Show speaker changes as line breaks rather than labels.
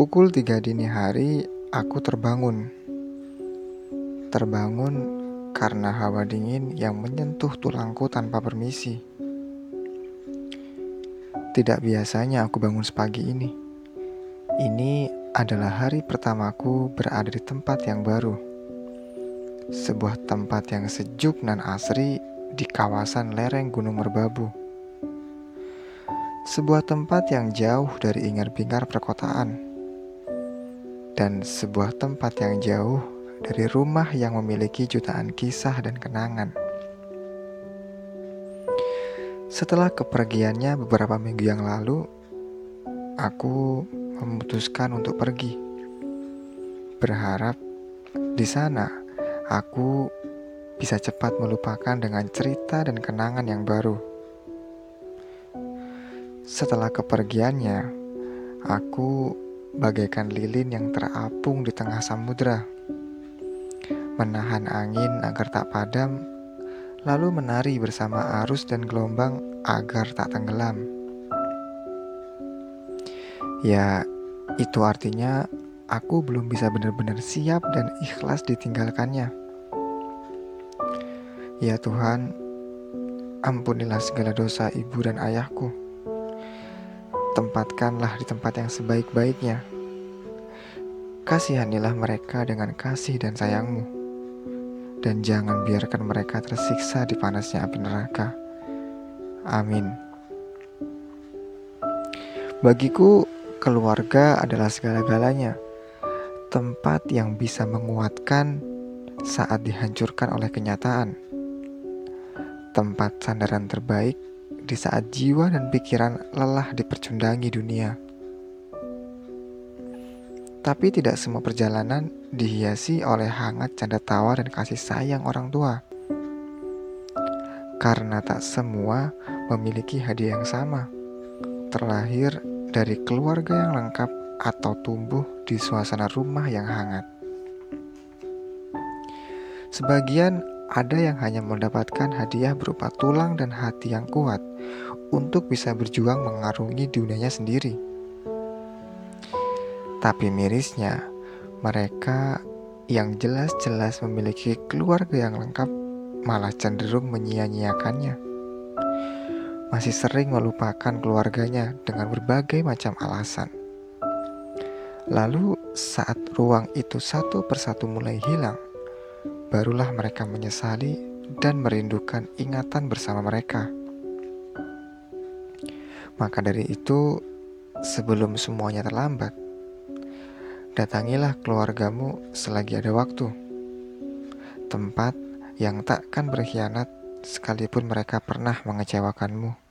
Pukul tiga dini hari, aku terbangun. Terbangun karena hawa dingin yang menyentuh tulangku tanpa permisi. Tidak biasanya aku bangun sepagi ini. Ini adalah hari pertamaku berada di tempat yang baru. Sebuah tempat yang sejuk dan asri di kawasan lereng Gunung Merbabu. Sebuah tempat yang jauh dari ingar-bingar perkotaan dan sebuah tempat yang jauh dari rumah yang memiliki jutaan kisah dan kenangan. Setelah kepergiannya beberapa minggu yang lalu, aku memutuskan untuk pergi. Berharap di sana aku bisa cepat melupakan dengan cerita dan kenangan yang baru. Setelah kepergiannya, aku bagaikan lilin yang terapung di tengah samudera, menahan angin agar tak padam, lalu menari bersama arus dan gelombang agar tak tenggelam. Ya, itu artinya aku belum bisa benar-benar siap dan ikhlas ditinggalkannya. Ya Tuhan, ampunilah segala dosa ibu dan ayahku tempatkanlah di tempat yang sebaik-baiknya. Kasihanilah mereka dengan kasih dan sayangmu, dan jangan biarkan mereka tersiksa di panasnya api neraka. Amin. Bagiku, keluarga adalah segala-galanya, tempat yang bisa menguatkan saat dihancurkan oleh kenyataan, tempat sandaran terbaik di saat jiwa dan pikiran lelah dipercundangi dunia. Tapi tidak semua perjalanan dihiasi oleh hangat canda tawa dan kasih sayang orang tua. Karena tak semua memiliki hadiah yang sama. Terlahir dari keluarga yang lengkap atau tumbuh di suasana rumah yang hangat. Sebagian ada yang hanya mendapatkan hadiah berupa tulang dan hati yang kuat untuk bisa berjuang mengarungi dunianya sendiri. Tapi mirisnya, mereka yang jelas-jelas memiliki keluarga yang lengkap malah cenderung menyia-nyiakannya. Masih sering melupakan keluarganya dengan berbagai macam alasan. Lalu, saat ruang itu satu persatu mulai hilang, barulah mereka menyesali dan merindukan ingatan bersama mereka. Maka dari itu, sebelum semuanya terlambat, datangilah keluargamu selagi ada waktu. Tempat yang takkan berkhianat sekalipun mereka pernah mengecewakanmu.